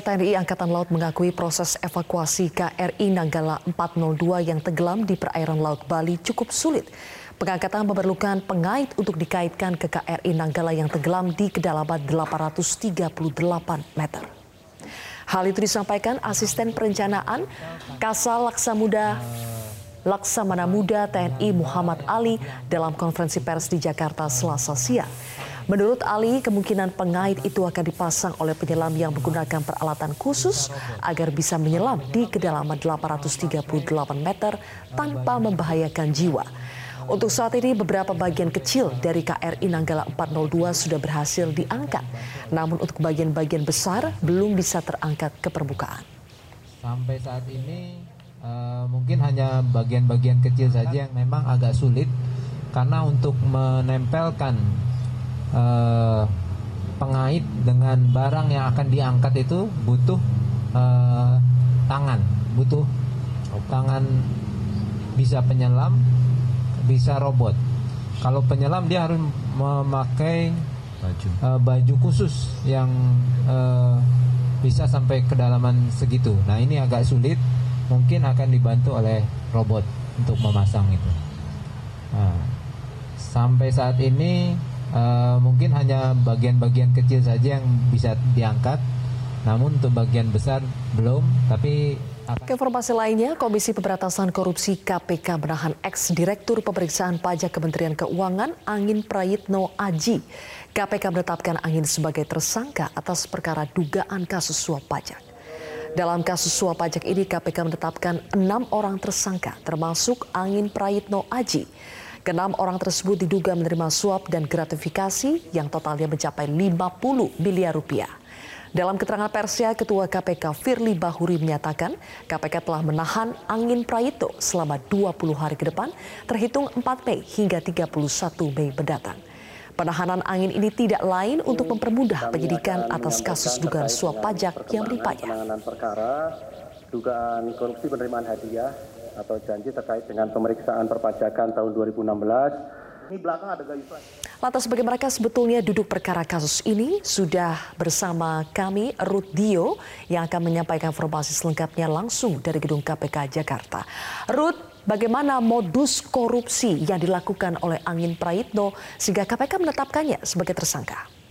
TNI Angkatan Laut mengakui proses evakuasi KRI Nanggala 402 yang tenggelam di perairan Laut Bali cukup sulit. Pengangkatan memerlukan pengait untuk dikaitkan ke KRI Nanggala yang tenggelam di kedalaman 838 meter. Hal itu disampaikan Asisten Perencanaan Kasal Laksamuda Laksamana Muda TNI Muhammad Ali dalam konferensi pers di Jakarta Selasa siang. Menurut Ali, kemungkinan pengait itu akan dipasang oleh penyelam yang menggunakan peralatan khusus agar bisa menyelam di kedalaman 838 meter tanpa membahayakan jiwa. Untuk saat ini beberapa bagian kecil dari KRI Nanggala 402 sudah berhasil diangkat. Namun untuk bagian-bagian besar belum bisa terangkat ke permukaan. Sampai saat ini uh, mungkin hanya bagian-bagian kecil saja yang memang agak sulit karena untuk menempelkan uh, pengait dengan barang yang akan diangkat itu butuh uh, tangan, butuh tangan bisa penyelam, bisa robot. Kalau penyelam dia harus memakai baju, uh, baju khusus yang uh, bisa sampai kedalaman segitu. Nah ini agak sulit, mungkin akan dibantu oleh robot untuk memasang itu. Nah, sampai saat ini uh, mungkin hanya bagian-bagian kecil saja yang bisa diangkat namun untuk bagian besar belum tapi ke informasi lainnya, Komisi Pemberantasan Korupsi KPK menahan ex-direktur pemeriksaan pajak Kementerian Keuangan Angin Prayitno Aji. KPK menetapkan Angin sebagai tersangka atas perkara dugaan kasus suap pajak. Dalam kasus suap pajak ini, KPK menetapkan enam orang tersangka, termasuk Angin Prayitno Aji. Kenam orang tersebut diduga menerima suap dan gratifikasi yang totalnya mencapai 50 miliar rupiah. Dalam keterangan persnya, Ketua KPK Firly Bahuri menyatakan KPK telah menahan Angin Prayito selama 20 hari ke depan, terhitung 4 Mei hingga 31 Mei mendatang. Penahanan angin ini tidak lain untuk mempermudah penyidikan atas kasus dugaan suap pajak yang menimpanya. Perkara dugaan korupsi penerimaan hadiah atau janji terkait dengan pemeriksaan perpajakan tahun 2016. Ini belakang ada. Lantas bagaimana sebetulnya duduk perkara kasus ini? Sudah bersama kami Ruth Dio yang akan menyampaikan informasi selengkapnya langsung dari Gedung KPK Jakarta. Ruth, bagaimana modus korupsi yang dilakukan oleh Angin Prayitno sehingga KPK menetapkannya sebagai tersangka?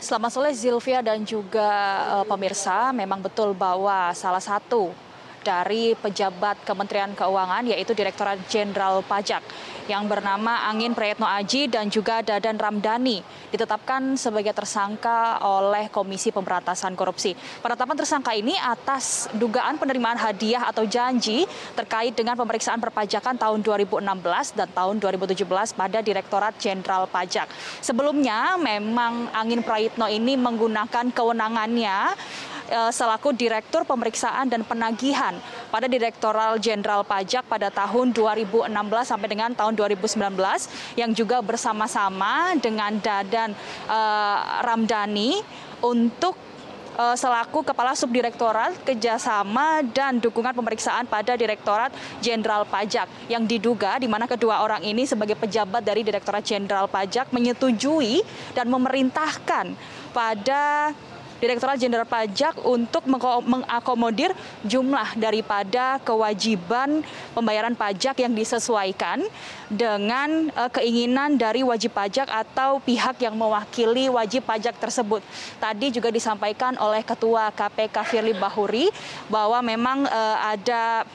Selamat sore Zilvia dan juga uh, pemirsa. Memang betul bahwa salah satu dari pejabat Kementerian Keuangan yaitu Direktorat Jenderal Pajak yang bernama Angin Prayetno Aji dan juga Dadan Ramdhani ditetapkan sebagai tersangka oleh Komisi Pemberantasan Korupsi. Penetapan tersangka ini atas dugaan penerimaan hadiah atau janji terkait dengan pemeriksaan perpajakan tahun 2016 dan tahun 2017 pada Direktorat Jenderal Pajak. Sebelumnya memang Angin Prayitno ini menggunakan kewenangannya selaku Direktur Pemeriksaan dan Penagihan pada Direktoral Jenderal Pajak pada tahun 2016 sampai dengan tahun 2019 yang juga bersama-sama dengan Dadan uh, Ramdhani untuk uh, selaku Kepala Subdirektorat Kerjasama dan Dukungan Pemeriksaan pada Direktorat Jenderal Pajak yang diduga di mana kedua orang ini sebagai pejabat dari Direktorat Jenderal Pajak menyetujui dan memerintahkan pada Direktorat Jenderal Pajak untuk mengakomodir jumlah daripada kewajiban pembayaran pajak yang disesuaikan dengan uh, keinginan dari wajib pajak atau pihak yang mewakili wajib pajak tersebut. Tadi juga disampaikan oleh Ketua KPK Firly Bahuri bahwa memang uh, ada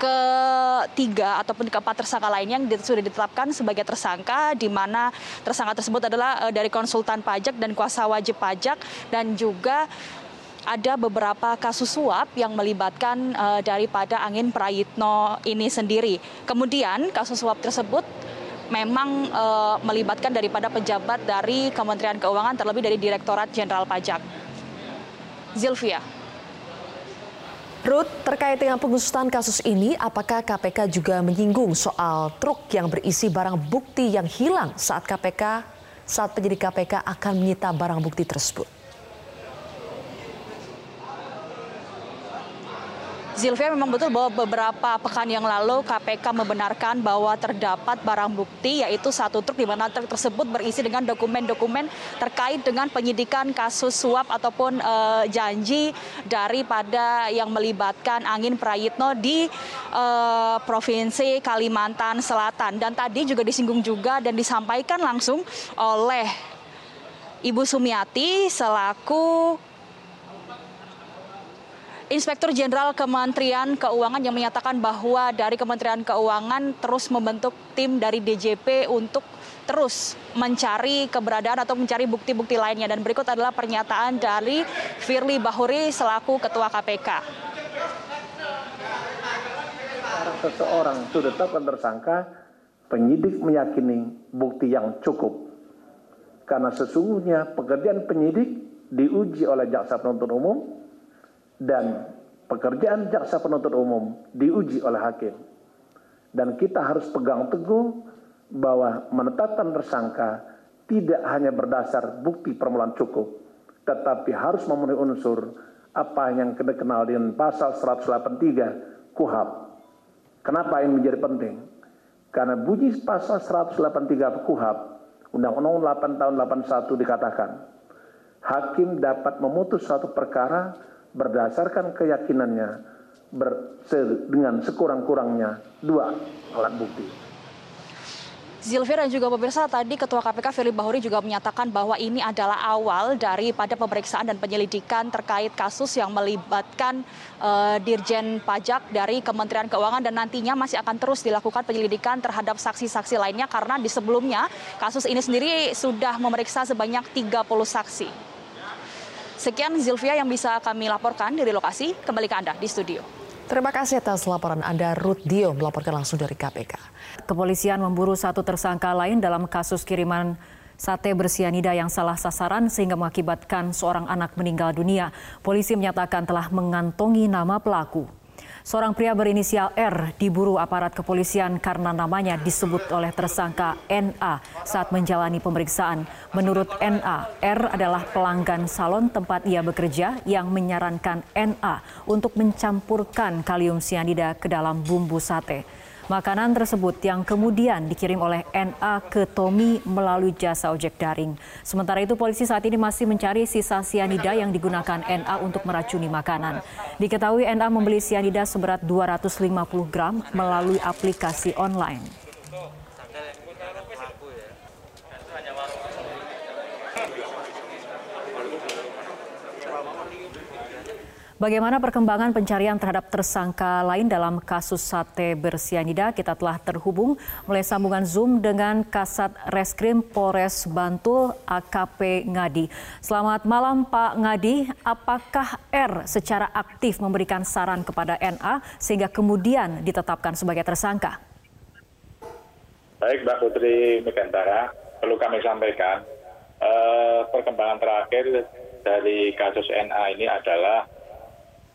ketiga ataupun keempat tersangka lainnya yang sudah ditetapkan sebagai tersangka di mana tersangka tersebut adalah uh, dari konsultan pajak dan kuasa wajib pajak dan juga ada beberapa kasus suap yang melibatkan uh, daripada Angin Prayitno ini sendiri. Kemudian kasus suap tersebut memang uh, melibatkan daripada pejabat dari Kementerian Keuangan terlebih dari Direktorat Jenderal Pajak. Zilvia. Ruth, terkait dengan pengusutan kasus ini, apakah KPK juga menyinggung soal truk yang berisi barang bukti yang hilang saat KPK saat penyidik KPK akan menyita barang bukti tersebut? Zilvia memang betul bahwa beberapa pekan yang lalu KPK membenarkan bahwa terdapat barang bukti yaitu satu truk di mana truk tersebut berisi dengan dokumen-dokumen terkait dengan penyidikan kasus suap ataupun uh, janji daripada yang melibatkan Angin Prayitno di uh, Provinsi Kalimantan Selatan. Dan tadi juga disinggung juga dan disampaikan langsung oleh Ibu Sumiati selaku Inspektur Jenderal Kementerian Keuangan yang menyatakan bahwa dari Kementerian Keuangan terus membentuk tim dari DJP untuk terus mencari keberadaan atau mencari bukti-bukti lainnya. Dan berikut adalah pernyataan dari Firly Bahuri selaku Ketua KPK. Seseorang sudah tetapkan tersangka, penyidik meyakini bukti yang cukup. Karena sesungguhnya pekerjaan penyidik diuji oleh jaksa penuntut umum dan pekerjaan jaksa penuntut umum diuji oleh hakim. Dan kita harus pegang teguh bahwa menetapkan tersangka tidak hanya berdasar bukti permulaan cukup, tetapi harus memenuhi unsur apa yang kita kenal dengan pasal 183 KUHAP. Kenapa ini menjadi penting? Karena bunyi pasal 183 KUHAP, Undang-Undang 8 tahun 81 dikatakan, hakim dapat memutus suatu perkara berdasarkan keyakinannya dengan sekurang-kurangnya dua alat bukti. Zilvia dan juga pemirsa tadi Ketua KPK Firly Bahuri juga menyatakan bahwa ini adalah awal daripada pemeriksaan dan penyelidikan terkait kasus yang melibatkan uh, Dirjen Pajak dari Kementerian Keuangan dan nantinya masih akan terus dilakukan penyelidikan terhadap saksi-saksi lainnya karena di sebelumnya kasus ini sendiri sudah memeriksa sebanyak 30 saksi. Sekian Zilvia yang bisa kami laporkan dari lokasi. Kembali ke Anda di studio. Terima kasih atas laporan Anda, Ruth Dio, melaporkan langsung dari KPK. Kepolisian memburu satu tersangka lain dalam kasus kiriman sate bersianida yang salah sasaran sehingga mengakibatkan seorang anak meninggal dunia. Polisi menyatakan telah mengantongi nama pelaku. Seorang pria berinisial R diburu aparat kepolisian karena namanya disebut oleh tersangka NA saat menjalani pemeriksaan. Menurut NA, R adalah pelanggan salon tempat ia bekerja yang menyarankan NA untuk mencampurkan kalium sianida ke dalam bumbu sate. Makanan tersebut yang kemudian dikirim oleh NA ke Tommy melalui jasa ojek daring. Sementara itu polisi saat ini masih mencari sisa sianida yang digunakan NA untuk meracuni makanan. Diketahui NA membeli sianida seberat 250 gram melalui aplikasi online. Bagaimana perkembangan pencarian terhadap tersangka lain dalam kasus sate bersianida? Kita telah terhubung mulai sambungan Zoom dengan Kasat Reskrim Polres Bantul AKP Ngadi. Selamat malam Pak Ngadi, apakah R secara aktif memberikan saran kepada NA sehingga kemudian ditetapkan sebagai tersangka? Baik Mbak Putri Megantara, perlu kami sampaikan eh, perkembangan terakhir dari kasus NA ini adalah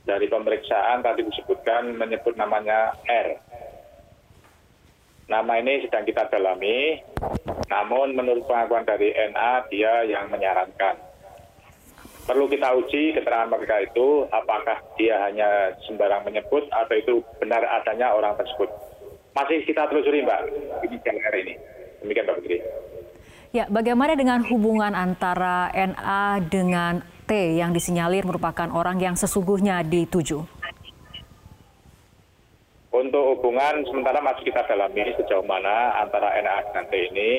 dari pemeriksaan tadi disebutkan menyebut namanya R. Nama ini sedang kita dalami, namun menurut pengakuan dari NA dia yang menyarankan. Perlu kita uji keterangan mereka itu apakah dia hanya sembarang menyebut atau itu benar adanya orang tersebut. Masih kita telusuri Mbak, ini R ini. Demikian Mbak Putri. Ya, bagaimana dengan hubungan antara NA dengan T yang disinyalir merupakan orang yang sesungguhnya dituju? Untuk hubungan sementara masih kita dalami sejauh mana antara NA dan T ini.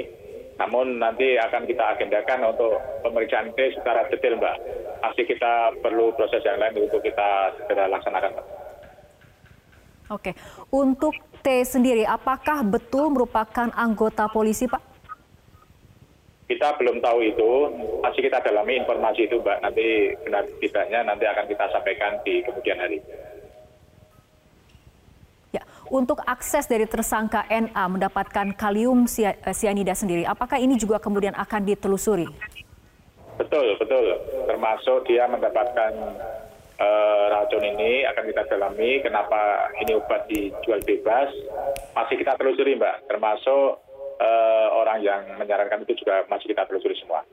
Namun nanti akan kita agendakan untuk pemeriksaan T secara detail, Mbak. Masih kita perlu proses yang lain untuk kita segera laksanakan, Mbak. Oke, untuk T sendiri, apakah betul merupakan anggota polisi, Pak? Kita belum tahu itu. Masih kita dalami informasi itu mbak. Nanti benar tidaknya nanti akan kita sampaikan di kemudian hari. Ya untuk akses dari tersangka NA mendapatkan kalium sianida eh, sendiri apakah ini juga kemudian akan ditelusuri? Betul betul. Termasuk dia mendapatkan uh, racun ini akan kita dalami kenapa ini obat dijual bebas. Masih kita telusuri mbak. Termasuk orang yang menyarankan itu juga masih kita telusuri semua.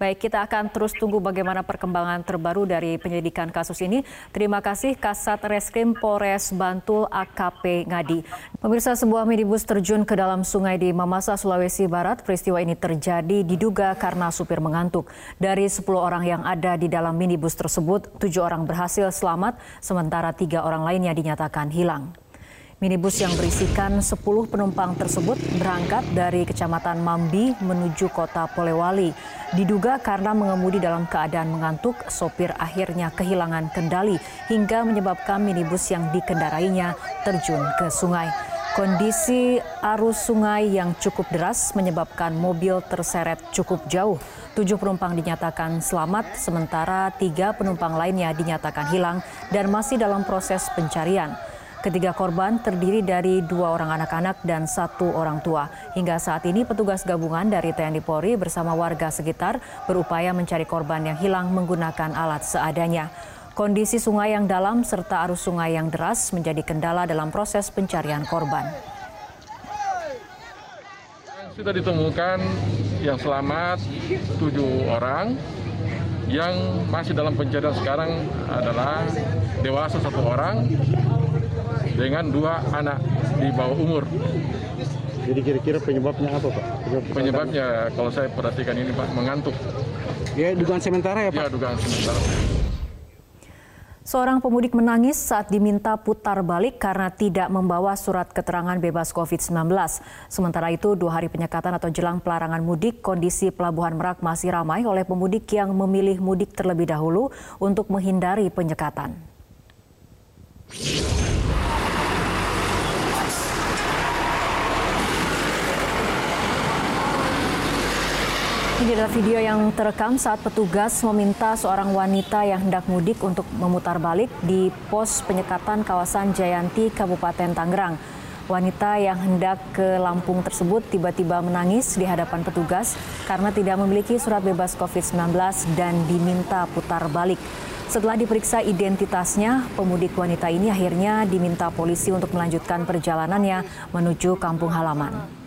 Baik, kita akan terus tunggu bagaimana perkembangan terbaru dari penyelidikan kasus ini. Terima kasih Kasat Reskrim Polres Bantul AKP Ngadi. Pemirsa sebuah minibus terjun ke dalam sungai di Mamasa, Sulawesi Barat. Peristiwa ini terjadi diduga karena supir mengantuk. Dari 10 orang yang ada di dalam minibus tersebut, 7 orang berhasil selamat, sementara tiga orang lainnya dinyatakan hilang. Minibus yang berisikan 10 penumpang tersebut berangkat dari Kecamatan Mambi menuju kota Polewali. Diduga karena mengemudi dalam keadaan mengantuk, sopir akhirnya kehilangan kendali hingga menyebabkan minibus yang dikendarainya terjun ke sungai. Kondisi arus sungai yang cukup deras menyebabkan mobil terseret cukup jauh. Tujuh penumpang dinyatakan selamat, sementara tiga penumpang lainnya dinyatakan hilang dan masih dalam proses pencarian. Ketiga korban terdiri dari dua orang anak-anak dan satu orang tua. Hingga saat ini petugas gabungan dari TNI Polri bersama warga sekitar berupaya mencari korban yang hilang menggunakan alat seadanya. Kondisi sungai yang dalam serta arus sungai yang deras menjadi kendala dalam proses pencarian korban. Sudah ditemukan yang selamat tujuh orang, yang masih dalam pencarian sekarang adalah dewasa satu orang, dengan dua anak di bawah umur. Jadi kira-kira penyebabnya apa Pak? Penyebab penyebabnya kalau saya perhatikan ini Pak mengantuk. Ya dugaan sementara ya Pak? Ya dugaan sementara. Seorang pemudik menangis saat diminta putar balik karena tidak membawa surat keterangan bebas COVID-19. Sementara itu, dua hari penyekatan atau jelang pelarangan mudik, kondisi Pelabuhan Merak masih ramai oleh pemudik yang memilih mudik terlebih dahulu untuk menghindari penyekatan. Ini adalah video yang terekam saat petugas meminta seorang wanita yang hendak mudik untuk memutar balik di pos penyekatan kawasan Jayanti, Kabupaten Tangerang. Wanita yang hendak ke Lampung tersebut tiba-tiba menangis di hadapan petugas karena tidak memiliki surat bebas COVID-19 dan diminta putar balik. Setelah diperiksa identitasnya, pemudik wanita ini akhirnya diminta polisi untuk melanjutkan perjalanannya menuju kampung halaman.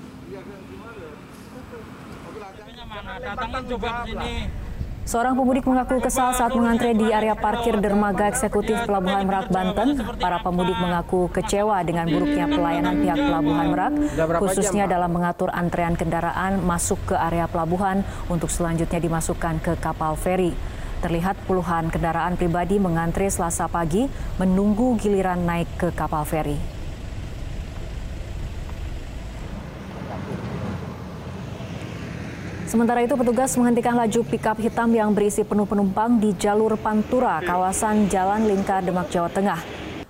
Seorang pemudik mengaku kesal saat mengantre di area parkir dermaga eksekutif Pelabuhan Merak, Banten. Para pemudik mengaku kecewa dengan buruknya pelayanan pihak Pelabuhan Merak, khususnya dalam mengatur antrean kendaraan masuk ke area pelabuhan untuk selanjutnya dimasukkan ke kapal feri. Terlihat puluhan kendaraan pribadi mengantre selasa pagi menunggu giliran naik ke kapal feri. Sementara itu petugas menghentikan laju pickup hitam yang berisi penuh penumpang di jalur Pantura, kawasan Jalan Lingkar Demak, Jawa Tengah.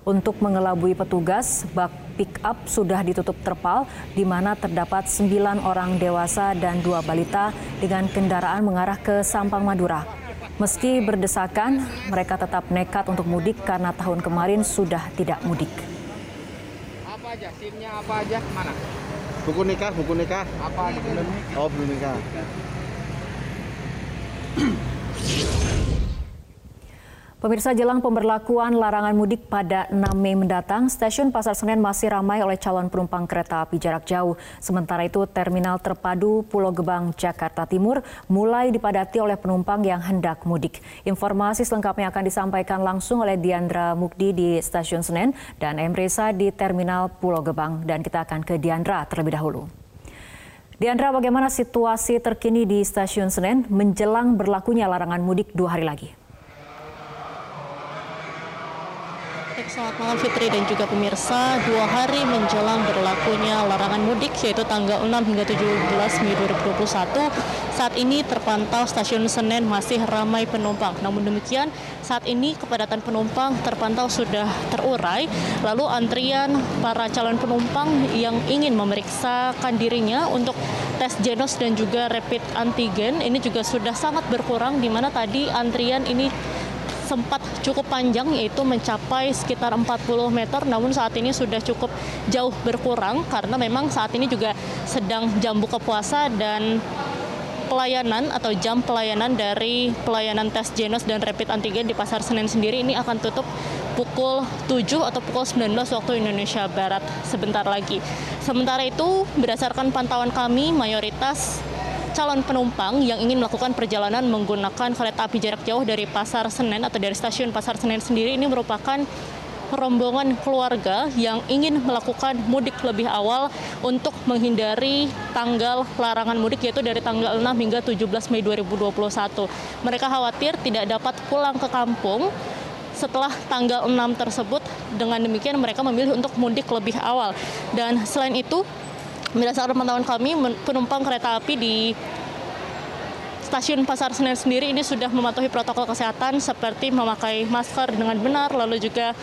Untuk mengelabui petugas, bak pickup sudah ditutup terpal di mana terdapat sembilan orang dewasa dan dua balita dengan kendaraan mengarah ke Sampang Madura. Meski berdesakan, mereka tetap nekat untuk mudik karena tahun kemarin sudah tidak mudik. Apa aja? SIM-nya apa aja? Mana? Buku nikah, buku nikah. Apa belum? Oh, belum nikah. Pemirsa jelang pemberlakuan larangan mudik pada 6 Mei mendatang, stasiun Pasar Senen masih ramai oleh calon penumpang kereta api jarak jauh. Sementara itu, Terminal Terpadu Pulau Gebang, Jakarta Timur mulai dipadati oleh penumpang yang hendak mudik. Informasi selengkapnya akan disampaikan langsung oleh Diandra Mukdi di Stasiun Senen dan Emresa di Terminal Pulau Gebang. Dan kita akan ke Diandra terlebih dahulu. Diandra, bagaimana situasi terkini di Stasiun Senen menjelang berlakunya larangan mudik dua hari lagi? Selamat malam Fitri dan juga pemirsa. Dua hari menjelang berlakunya larangan mudik yaitu tanggal 6 hingga 17 Mei 2021. Saat ini terpantau stasiun Senen masih ramai penumpang. Namun demikian saat ini kepadatan penumpang terpantau sudah terurai. Lalu antrian para calon penumpang yang ingin memeriksakan dirinya untuk tes genos dan juga rapid antigen ini juga sudah sangat berkurang di mana tadi antrian ini sempat cukup panjang yaitu mencapai sekitar 40 meter namun saat ini sudah cukup jauh berkurang karena memang saat ini juga sedang jam buka puasa dan pelayanan atau jam pelayanan dari pelayanan tes genos dan rapid antigen di Pasar Senen sendiri ini akan tutup pukul 7 atau pukul 19 waktu Indonesia Barat sebentar lagi. Sementara itu berdasarkan pantauan kami mayoritas calon penumpang yang ingin melakukan perjalanan menggunakan kereta api jarak jauh dari Pasar Senen atau dari stasiun Pasar Senen sendiri ini merupakan rombongan keluarga yang ingin melakukan mudik lebih awal untuk menghindari tanggal larangan mudik yaitu dari tanggal 6 hingga 17 Mei 2021. Mereka khawatir tidak dapat pulang ke kampung setelah tanggal 6 tersebut dengan demikian mereka memilih untuk mudik lebih awal dan selain itu berdasarkan pantauan kami penumpang kereta api di stasiun Pasar Senen sendiri ini sudah mematuhi protokol kesehatan seperti memakai masker dengan benar lalu juga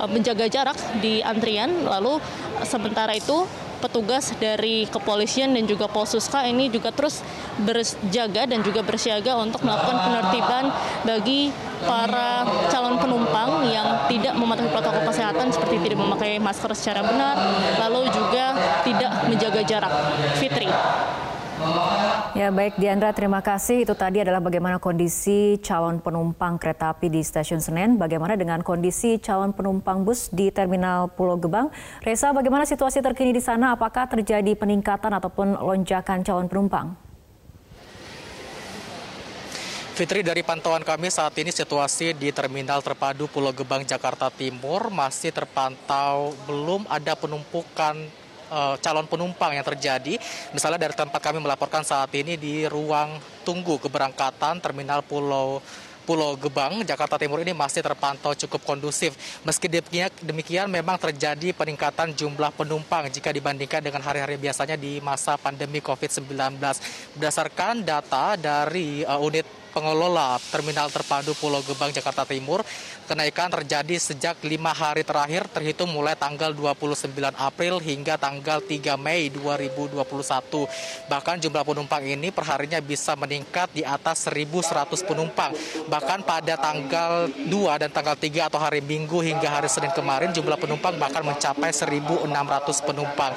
eh, menjaga jarak di antrian. Lalu sementara itu petugas dari kepolisian dan juga Polsuska ini juga terus berjaga dan juga bersiaga untuk melakukan penertiban bagi para calon penumpang yang tidak mematuhi protokol kesehatan seperti tidak memakai masker secara benar, tidak menjaga jarak. Fitri. Ya baik Diandra, terima kasih. Itu tadi adalah bagaimana kondisi calon penumpang kereta api di Stasiun Senen. Bagaimana dengan kondisi calon penumpang bus di Terminal Pulau Gebang? Reza, bagaimana situasi terkini di sana? Apakah terjadi peningkatan ataupun lonjakan calon penumpang? Fitri dari pantauan kami saat ini situasi di Terminal Terpadu Pulau Gebang Jakarta Timur masih terpantau belum ada penumpukan uh, calon penumpang yang terjadi. Misalnya dari tempat kami melaporkan saat ini di ruang tunggu keberangkatan Terminal Pulau Pulau Gebang, Jakarta Timur ini masih terpantau cukup kondusif. Meski demikian, memang terjadi peningkatan jumlah penumpang jika dibandingkan dengan hari-hari biasanya di masa pandemi COVID-19. Berdasarkan data dari uh, unit pengelola Terminal Terpadu Pulau Gebang Jakarta Timur, kenaikan terjadi sejak lima hari terakhir terhitung mulai tanggal 29 April hingga tanggal 3 Mei 2021. Bahkan jumlah penumpang ini perharinya bisa meningkat di atas 1.100 penumpang. Bahkan pada tanggal 2 dan tanggal 3 atau hari Minggu hingga hari Senin kemarin jumlah penumpang bahkan mencapai 1.600 penumpang.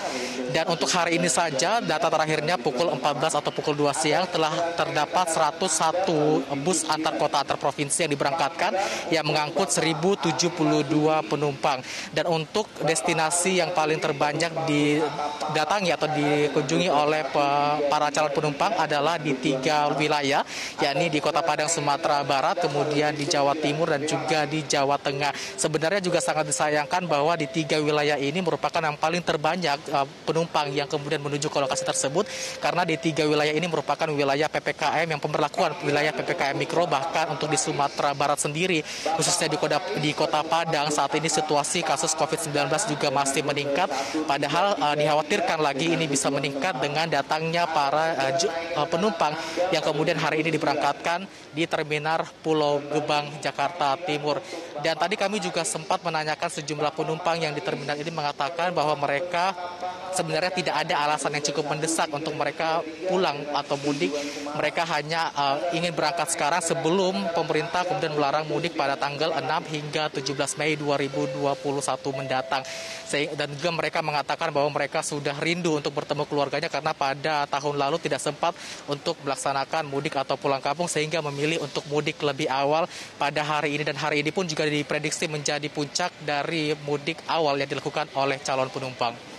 Dan untuk hari ini saja data terakhirnya pukul 14 atau pukul 2 siang telah terdapat 101 bus antar kota antar provinsi yang diberangkatkan yang mengangkut 1072 penumpang. Dan untuk destinasi yang paling terbanyak didatangi atau dikunjungi oleh para calon penumpang adalah di tiga wilayah, yakni di Kota Padang, Sumatera Barat, kemudian di Jawa Timur dan juga di Jawa Tengah. Sebenarnya juga sangat disayangkan bahwa di tiga wilayah ini merupakan yang paling terbanyak uh, penumpang yang kemudian menuju ke lokasi tersebut karena di tiga wilayah ini merupakan wilayah PPKM yang pemberlakuan wilayah PPKM Mikro bahkan untuk di Sumatera Barat sendiri khususnya di kota, di kota Padang saat ini situasi kasus COVID-19 juga masih meningkat padahal uh, dikhawatirkan lagi ini bisa meningkat dengan datangnya para uh, penumpang yang kemudian hari ini diberangkatkan di Terminal Pulau Gebang Jakarta Timur dan tadi kami juga sempat menanyakan sejumlah penumpang yang di terminal ini mengatakan bahwa mereka sebenarnya tidak ada alasan yang cukup mendesak untuk mereka pulang atau mudik. Mereka hanya uh, ingin berangkat sekarang sebelum pemerintah kemudian melarang mudik pada tanggal 6 hingga 17 Mei 2021 mendatang. Dan juga mereka mengatakan bahwa mereka sudah rindu untuk bertemu keluarganya karena pada tahun lalu tidak sempat untuk melaksanakan mudik atau pulang kampung sehingga memilih untuk mudik lebih awal pada hari ini dan hari ini pun juga diprediksi menjadi puncak dari mudik awal yang dilakukan oleh calon penumpang.